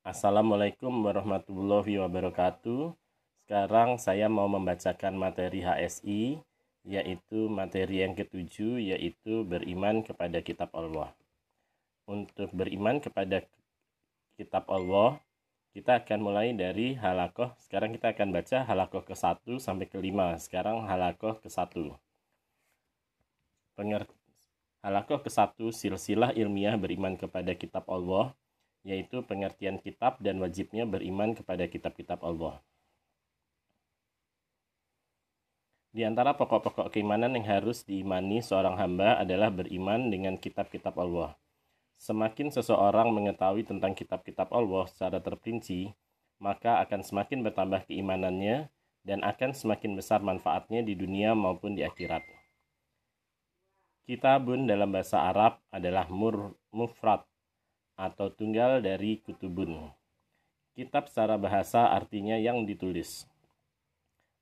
Assalamualaikum warahmatullahi wabarakatuh. Sekarang saya mau membacakan materi HSI, yaitu materi yang ketujuh, yaitu beriman kepada kitab Allah. Untuk beriman kepada kitab Allah, kita akan mulai dari halakoh. Sekarang kita akan baca halakoh ke-1 sampai ke-5. Sekarang halakoh ke-1. Pengertian Halakoh ke-1 silsilah ilmiah beriman kepada kitab Allah yaitu pengertian kitab dan wajibnya beriman kepada kitab-kitab Allah. Di antara pokok-pokok keimanan yang harus diimani seorang hamba adalah beriman dengan kitab-kitab Allah. Semakin seseorang mengetahui tentang kitab-kitab Allah secara terperinci, maka akan semakin bertambah keimanannya dan akan semakin besar manfaatnya di dunia maupun di akhirat. Kitabun dalam bahasa Arab adalah mur, mufrad atau tunggal dari kutubun. Kitab secara bahasa artinya yang ditulis.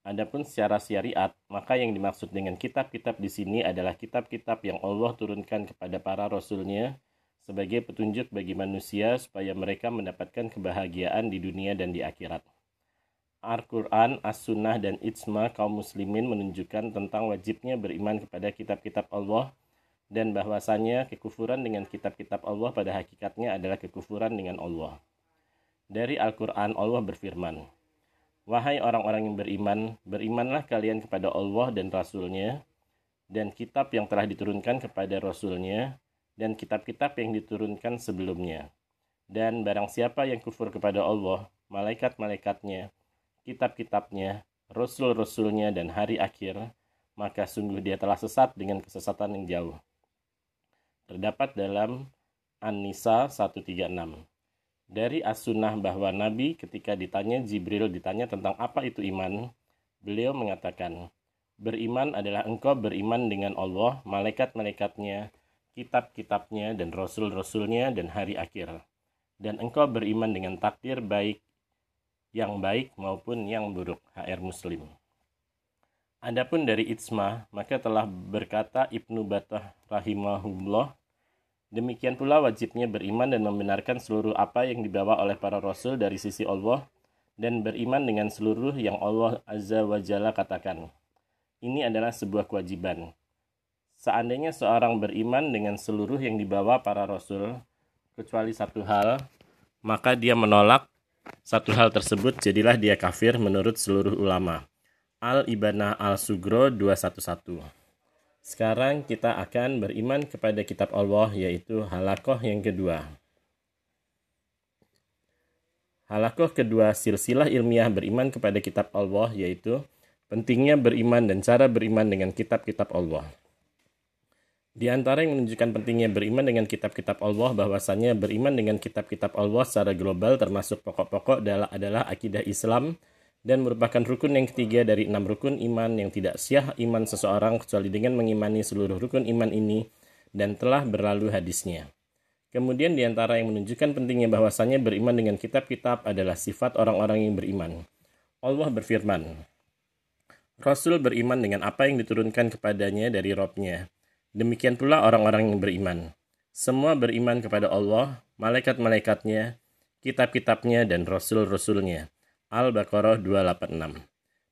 Adapun secara syariat, maka yang dimaksud dengan kitab-kitab di sini adalah kitab-kitab yang Allah turunkan kepada para rasulnya sebagai petunjuk bagi manusia supaya mereka mendapatkan kebahagiaan di dunia dan di akhirat. Al-Quran, As-Sunnah, dan Ijma kaum muslimin menunjukkan tentang wajibnya beriman kepada kitab-kitab Allah dan bahwasanya kekufuran dengan kitab-kitab Allah pada hakikatnya adalah kekufuran dengan Allah. Dari Al-Quran Allah berfirman, Wahai orang-orang yang beriman, berimanlah kalian kepada Allah dan Rasulnya, dan kitab yang telah diturunkan kepada Rasulnya, dan kitab-kitab yang diturunkan sebelumnya. Dan barang siapa yang kufur kepada Allah, malaikat-malaikatnya, kitab-kitabnya, rasul-rasulnya, dan hari akhir, maka sungguh dia telah sesat dengan kesesatan yang jauh terdapat dalam An-Nisa 136. Dari as-sunnah bahwa Nabi ketika ditanya Jibril ditanya tentang apa itu iman, beliau mengatakan, Beriman adalah engkau beriman dengan Allah, malaikat-malaikatnya, kitab-kitabnya, dan rasul-rasulnya, dan hari akhir. Dan engkau beriman dengan takdir baik yang baik maupun yang buruk. HR Muslim. Adapun dari Itsma, maka telah berkata Ibnu Batah rahimahullah, demikian pula wajibnya beriman dan membenarkan seluruh apa yang dibawa oleh para rasul dari sisi Allah dan beriman dengan seluruh yang Allah Azza wa Jalla katakan. Ini adalah sebuah kewajiban. Seandainya seorang beriman dengan seluruh yang dibawa para rasul, kecuali satu hal, maka dia menolak satu hal tersebut, jadilah dia kafir menurut seluruh ulama. Al-Ibanah Al-Sugro 211. Sekarang kita akan beriman kepada kitab Allah yaitu halakoh yang kedua. Halakoh kedua silsilah ilmiah beriman kepada kitab Allah yaitu pentingnya beriman dan cara beriman dengan kitab-kitab Allah. Di antara yang menunjukkan pentingnya beriman dengan kitab-kitab Allah bahwasanya beriman dengan kitab-kitab Allah secara global termasuk pokok-pokok adalah, adalah akidah Islam, dan merupakan rukun yang ketiga dari enam rukun iman yang tidak siah iman seseorang kecuali dengan mengimani seluruh rukun iman ini dan telah berlalu hadisnya. Kemudian di antara yang menunjukkan pentingnya bahwasanya beriman dengan kitab-kitab adalah sifat orang-orang yang beriman. Allah berfirman, Rasul beriman dengan apa yang diturunkan kepadanya dari Robnya. Demikian pula orang-orang yang beriman. Semua beriman kepada Allah, malaikat-malaikatnya, kitab-kitabnya, dan rasul-rasulnya. Al-Baqarah 286.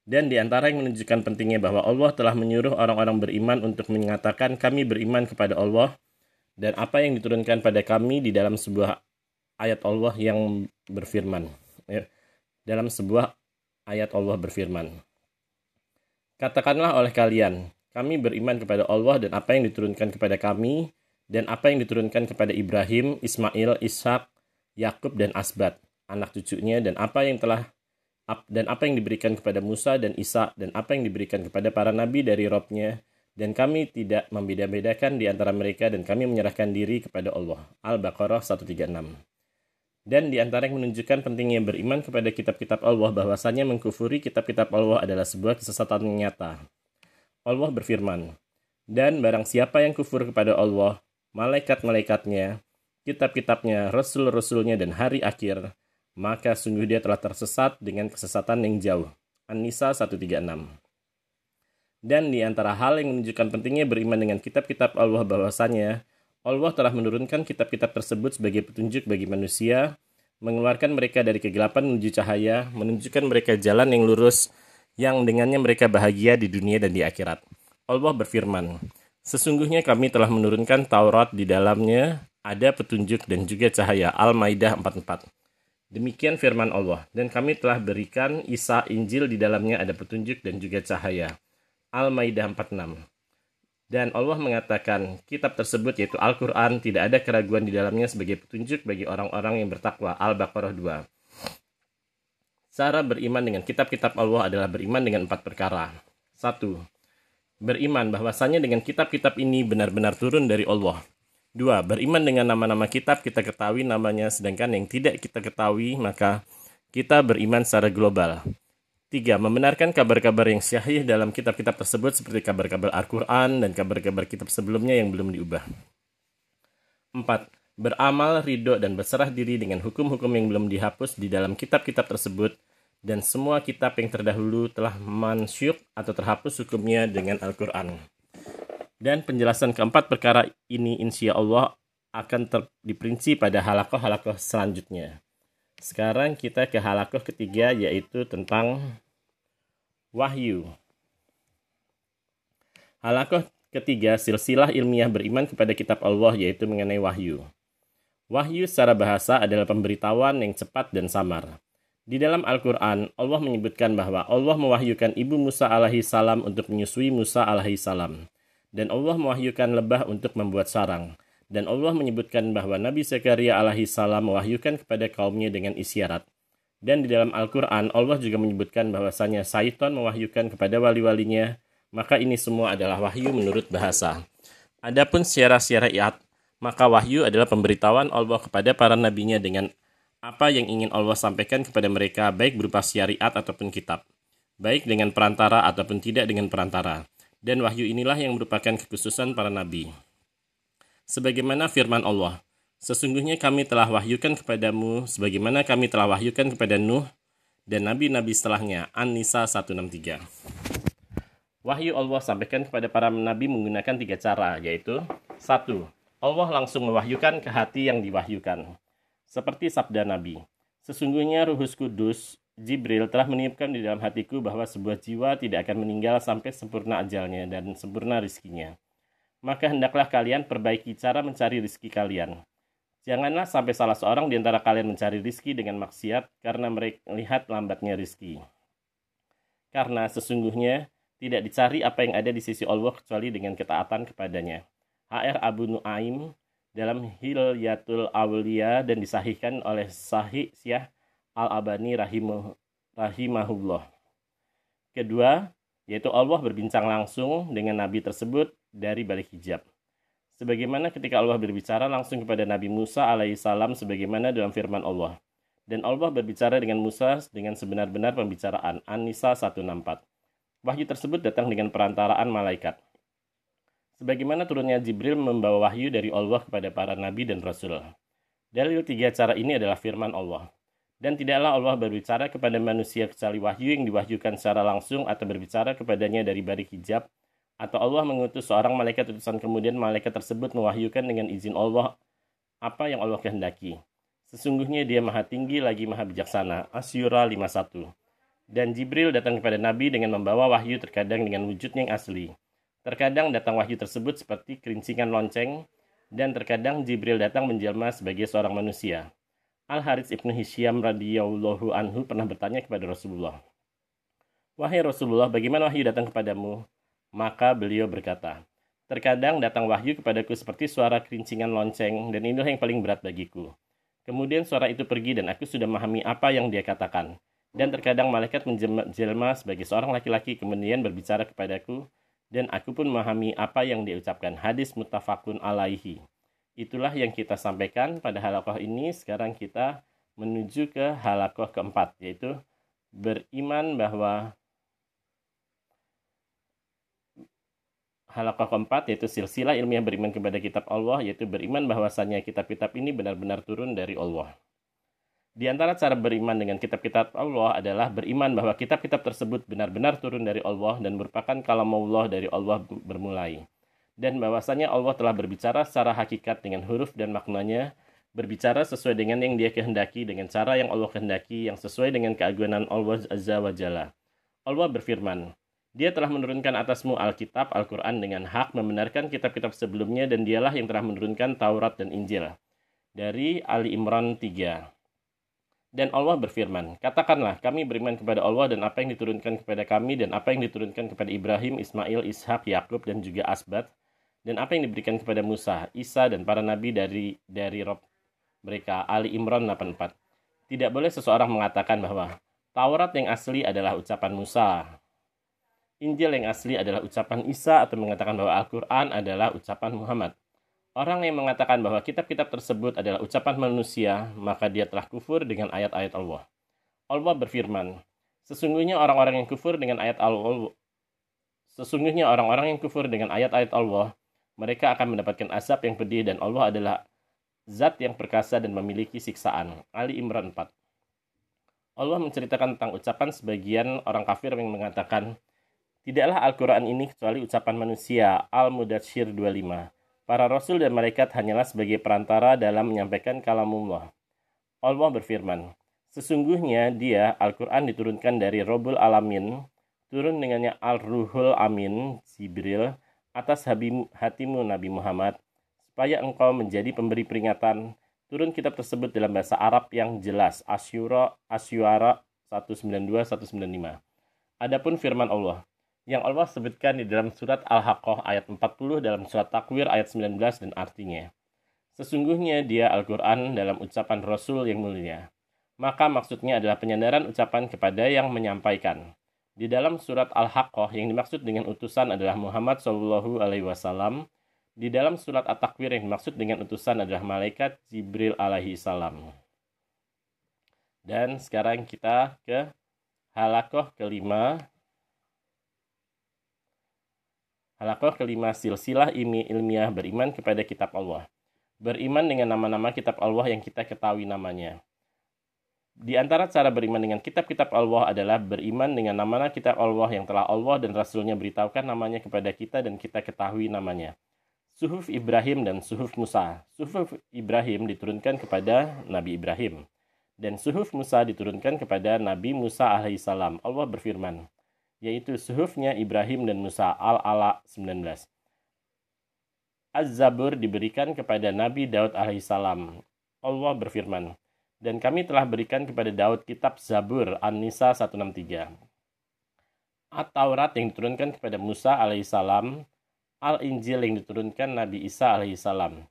Dan di antara yang menunjukkan pentingnya bahwa Allah telah menyuruh orang-orang beriman untuk mengatakan kami beriman kepada Allah dan apa yang diturunkan pada kami di dalam sebuah ayat Allah yang berfirman. Ya, dalam sebuah ayat Allah berfirman. Katakanlah oleh kalian, kami beriman kepada Allah dan apa yang diturunkan kepada kami dan apa yang diturunkan kepada Ibrahim, Ismail, Ishak, Yakub dan Asbat, anak cucunya dan apa yang telah dan apa yang diberikan kepada Musa dan Isa dan apa yang diberikan kepada para nabi dari Robnya dan kami tidak membeda-bedakan di antara mereka dan kami menyerahkan diri kepada Allah. Al-Baqarah 136. Dan di antara yang menunjukkan pentingnya beriman kepada kitab-kitab Allah bahwasanya mengkufuri kitab-kitab Allah adalah sebuah kesesatan nyata. Allah berfirman, Dan barang siapa yang kufur kepada Allah, malaikat-malaikatnya, kitab-kitabnya, rasul-rasulnya, dan hari akhir, maka sungguh dia telah tersesat dengan kesesatan yang jauh. An-Nisa 136 Dan di antara hal yang menunjukkan pentingnya beriman dengan kitab-kitab Allah bahwasanya Allah telah menurunkan kitab-kitab tersebut sebagai petunjuk bagi manusia mengeluarkan mereka dari kegelapan menuju cahaya, menunjukkan mereka jalan yang lurus, yang dengannya mereka bahagia di dunia dan di akhirat. Allah berfirman, Sesungguhnya kami telah menurunkan Taurat di dalamnya ada petunjuk dan juga cahaya. Al-Maidah 44. Demikian firman Allah, dan kami telah berikan Isa Injil di dalamnya ada petunjuk dan juga cahaya. Al-Maidah 46. Dan Allah mengatakan, kitab tersebut yaitu Al-Quran tidak ada keraguan di dalamnya sebagai petunjuk bagi orang-orang yang bertakwa. Al-Baqarah 2. Cara beriman dengan kitab-kitab Allah adalah beriman dengan empat perkara. Satu, Beriman bahwasanya dengan kitab-kitab ini benar-benar turun dari Allah. Dua, Beriman dengan nama-nama kitab kita ketahui namanya, sedangkan yang tidak kita ketahui maka kita beriman secara global. Tiga, membenarkan kabar-kabar yang syahih dalam kitab-kitab tersebut seperti kabar-kabar Al-Quran dan kabar-kabar kitab sebelumnya yang belum diubah. Empat, beramal, ridho, dan berserah diri dengan hukum-hukum yang belum dihapus di dalam kitab-kitab tersebut dan semua kitab yang terdahulu telah mansyuk atau terhapus hukumnya dengan Al-Quran. Dan penjelasan keempat perkara ini insya Allah akan ter pada halakoh-halakoh selanjutnya. Sekarang kita ke halakoh ketiga yaitu tentang wahyu. Halakoh ketiga silsilah ilmiah beriman kepada kitab Allah yaitu mengenai wahyu. Wahyu secara bahasa adalah pemberitahuan yang cepat dan samar. Di dalam Al-Quran, Allah menyebutkan bahwa Allah mewahyukan ibu Musa alaihi salam untuk menyusui Musa alaihi salam. Dan Allah mewahyukan lebah untuk membuat sarang dan Allah menyebutkan bahwa Nabi Zakaria alaihi salam mewahyukan kepada kaumnya dengan isyarat. Dan di dalam Al-Quran, Allah juga menyebutkan bahwasanya Saiton mewahyukan kepada wali-walinya, maka ini semua adalah wahyu menurut bahasa. Adapun secara syariat, maka wahyu adalah pemberitahuan Allah kepada para nabinya dengan apa yang ingin Allah sampaikan kepada mereka baik berupa syariat ataupun kitab, baik dengan perantara ataupun tidak dengan perantara. Dan wahyu inilah yang merupakan kekhususan para nabi. Sebagaimana firman Allah, Sesungguhnya kami telah wahyukan kepadamu sebagaimana kami telah wahyukan kepada Nuh dan nabi-nabi setelahnya. An-Nisa 163. Wahyu Allah sampaikan kepada para nabi menggunakan tiga cara, yaitu satu, Allah langsung mewahyukan ke hati yang diwahyukan. Seperti sabda Nabi, Sesungguhnya Ruhus Kudus, Jibril telah meniupkan di dalam hatiku bahwa sebuah jiwa tidak akan meninggal sampai sempurna ajalnya dan sempurna rizkinya maka hendaklah kalian perbaiki cara mencari rizki kalian. Janganlah sampai salah seorang di antara kalian mencari rizki dengan maksiat karena mereka melihat lambatnya rizki. Karena sesungguhnya tidak dicari apa yang ada di sisi Allah kecuali dengan ketaatan kepadanya. HR Abu Nuaim dalam Hilyatul Awliya dan disahihkan oleh Sahih Syah Al-Abani rahimahullah. Kedua, yaitu Allah berbincang langsung dengan nabi tersebut dari balik hijab. Sebagaimana ketika Allah berbicara langsung kepada Nabi Musa alaihissalam sebagaimana dalam firman Allah. Dan Allah berbicara dengan Musa dengan sebenar-benar pembicaraan. An-Nisa 164. Wahyu tersebut datang dengan perantaraan malaikat. Sebagaimana turunnya Jibril membawa wahyu dari Allah kepada para nabi dan rasul. Dalil tiga cara ini adalah firman Allah. Dan tidaklah Allah berbicara kepada manusia kecuali wahyu yang diwahyukan secara langsung atau berbicara kepadanya dari balik hijab, atau Allah mengutus seorang malaikat utusan kemudian malaikat tersebut mewahyukan dengan izin Allah apa yang Allah kehendaki. Sesungguhnya dia maha tinggi lagi maha bijaksana. Asyura 51. Dan Jibril datang kepada Nabi dengan membawa wahyu terkadang dengan wujudnya yang asli. Terkadang datang wahyu tersebut seperti kerincingan lonceng, dan terkadang Jibril datang menjelma sebagai seorang manusia. Al Harits ibnu Hisyam radhiyallahu anhu pernah bertanya kepada Rasulullah, Wahai Rasulullah, bagaimana wahyu datang kepadamu? Maka beliau berkata, Terkadang datang wahyu kepadaku seperti suara kerincingan lonceng, dan inilah yang paling berat bagiku. Kemudian suara itu pergi dan aku sudah memahami apa yang dia katakan. Dan terkadang malaikat menjelma sebagai seorang laki-laki kemudian berbicara kepadaku, dan aku pun memahami apa yang dia ucapkan. Hadis mutafakun alaihi. Itulah yang kita sampaikan pada halakoh ini. Sekarang kita menuju ke halakoh keempat, yaitu beriman bahwa halakoh keempat yaitu silsilah ilmiah beriman kepada kitab Allah yaitu beriman bahwasanya kitab-kitab ini benar-benar turun dari Allah. Di antara cara beriman dengan kitab-kitab Allah adalah beriman bahwa kitab-kitab tersebut benar-benar turun dari Allah dan merupakan kalam Allah dari Allah bermulai dan bahwasanya Allah telah berbicara secara hakikat dengan huruf dan maknanya berbicara sesuai dengan yang dia kehendaki dengan cara yang Allah kehendaki yang sesuai dengan keagungan Allah Azza wa Jalla. Allah berfirman, Dia telah menurunkan atasmu Alkitab, Al-Quran dengan hak membenarkan kitab-kitab sebelumnya dan dialah yang telah menurunkan Taurat dan Injil. Dari Ali Imran 3. Dan Allah berfirman, Katakanlah, kami beriman kepada Allah dan apa yang diturunkan kepada kami dan apa yang diturunkan kepada Ibrahim, Ismail, Ishak, Yakub dan juga Asbat, dan apa yang diberikan kepada Musa, Isa, dan para nabi dari dari Rob mereka. Ali Imran 84. Tidak boleh seseorang mengatakan bahwa Taurat yang asli adalah ucapan Musa. Injil yang asli adalah ucapan Isa atau mengatakan bahwa Al-Quran adalah ucapan Muhammad. Orang yang mengatakan bahwa kitab-kitab tersebut adalah ucapan manusia, maka dia telah kufur dengan ayat-ayat Allah. Allah berfirman, Sesungguhnya orang-orang yang kufur dengan ayat Allah Sesungguhnya orang-orang yang kufur dengan ayat-ayat Allah, mereka akan mendapatkan azab yang pedih dan Allah adalah zat yang perkasa dan memiliki siksaan. Ali Imran 4. Allah menceritakan tentang ucapan sebagian orang kafir yang mengatakan, Tidaklah Al-Quran ini kecuali ucapan manusia, Al-Mudathir 25. Para rasul dan malaikat hanyalah sebagai perantara dalam menyampaikan kalamullah. Allah berfirman, Sesungguhnya dia, Al-Quran diturunkan dari Robul Alamin, turun dengannya Al-Ruhul Amin, Jibril, atas hatimu Nabi Muhammad, supaya engkau menjadi pemberi peringatan. Turun kitab tersebut dalam bahasa Arab yang jelas, Asyura, Asyuara 192-195. Adapun firman Allah, yang Allah sebutkan di dalam surat Al-Haqqah ayat 40 dalam surat Takwir ayat 19 dan artinya. Sesungguhnya dia Al-Quran dalam ucapan Rasul yang mulia. Maka maksudnya adalah penyandaran ucapan kepada yang menyampaikan. Di dalam surat Al-Haqqah yang dimaksud dengan utusan adalah Muhammad Shallallahu Alaihi Wasallam. Di dalam surat At-Takwir yang dimaksud dengan utusan adalah malaikat Jibril alaihi salam. Dan sekarang kita ke halakoh kelima Halakoh kelima silsilah ilmi ilmiah beriman kepada kitab Allah. Beriman dengan nama-nama kitab Allah yang kita ketahui namanya. Di antara cara beriman dengan kitab-kitab Allah adalah beriman dengan nama-nama kitab Allah yang telah Allah dan Rasulnya beritahukan namanya kepada kita dan kita ketahui namanya. Suhuf Ibrahim dan Suhuf Musa. Suhuf Ibrahim diturunkan kepada Nabi Ibrahim. Dan Suhuf Musa diturunkan kepada Nabi Musa alaihissalam. Allah berfirman, yaitu suhufnya Ibrahim dan Musa Al-Ala 19. Az-Zabur diberikan kepada Nabi Daud alaihissalam. Allah berfirman, dan kami telah berikan kepada Daud kitab Zabur An-Nisa 163. At-Taurat yang diturunkan kepada Musa alaihissalam, Al-Injil yang diturunkan Nabi Isa alaihissalam.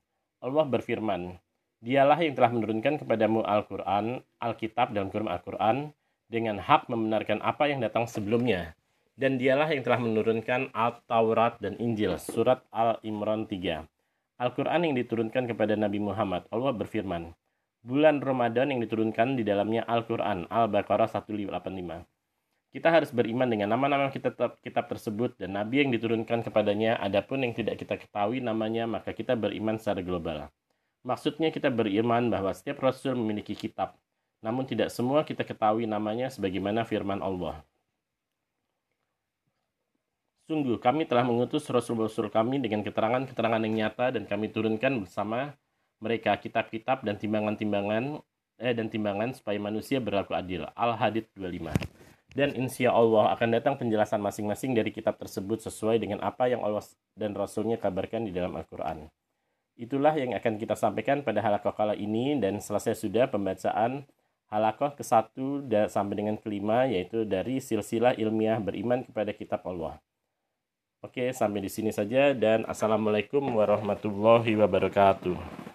Allah berfirman, Dialah yang telah menurunkan kepadamu Al-Quran, Alkitab dan Quran Al-Quran, dengan hak membenarkan apa yang datang sebelumnya. Dan dialah yang telah menurunkan Al-Taurat dan Injil, surat Al-Imran 3. Al-Quran yang diturunkan kepada Nabi Muhammad, Allah berfirman, Bulan Ramadan yang diturunkan di dalamnya Al-Quran, Al-Baqarah 185. Kita harus beriman dengan nama-nama kitab, kitab tersebut dan Nabi yang diturunkan kepadanya, adapun yang tidak kita ketahui namanya, maka kita beriman secara global. Maksudnya kita beriman bahwa setiap Rasul memiliki kitab, namun tidak semua kita ketahui namanya sebagaimana firman Allah. Sungguh kami telah mengutus rasul-rasul kami dengan keterangan-keterangan yang nyata dan kami turunkan bersama mereka kitab-kitab dan timbangan-timbangan eh dan timbangan supaya manusia berlaku adil. Al-Hadid 25. Dan insya Allah akan datang penjelasan masing-masing dari kitab tersebut sesuai dengan apa yang Allah dan Rasulnya kabarkan di dalam Al-Quran. Itulah yang akan kita sampaikan pada halakoh kala ini dan selesai sudah pembacaan halakoh ke-1 sampai dengan kelima yaitu dari silsilah ilmiah beriman kepada kitab Allah. Oke, sampai di sini saja dan assalamualaikum warahmatullahi wabarakatuh.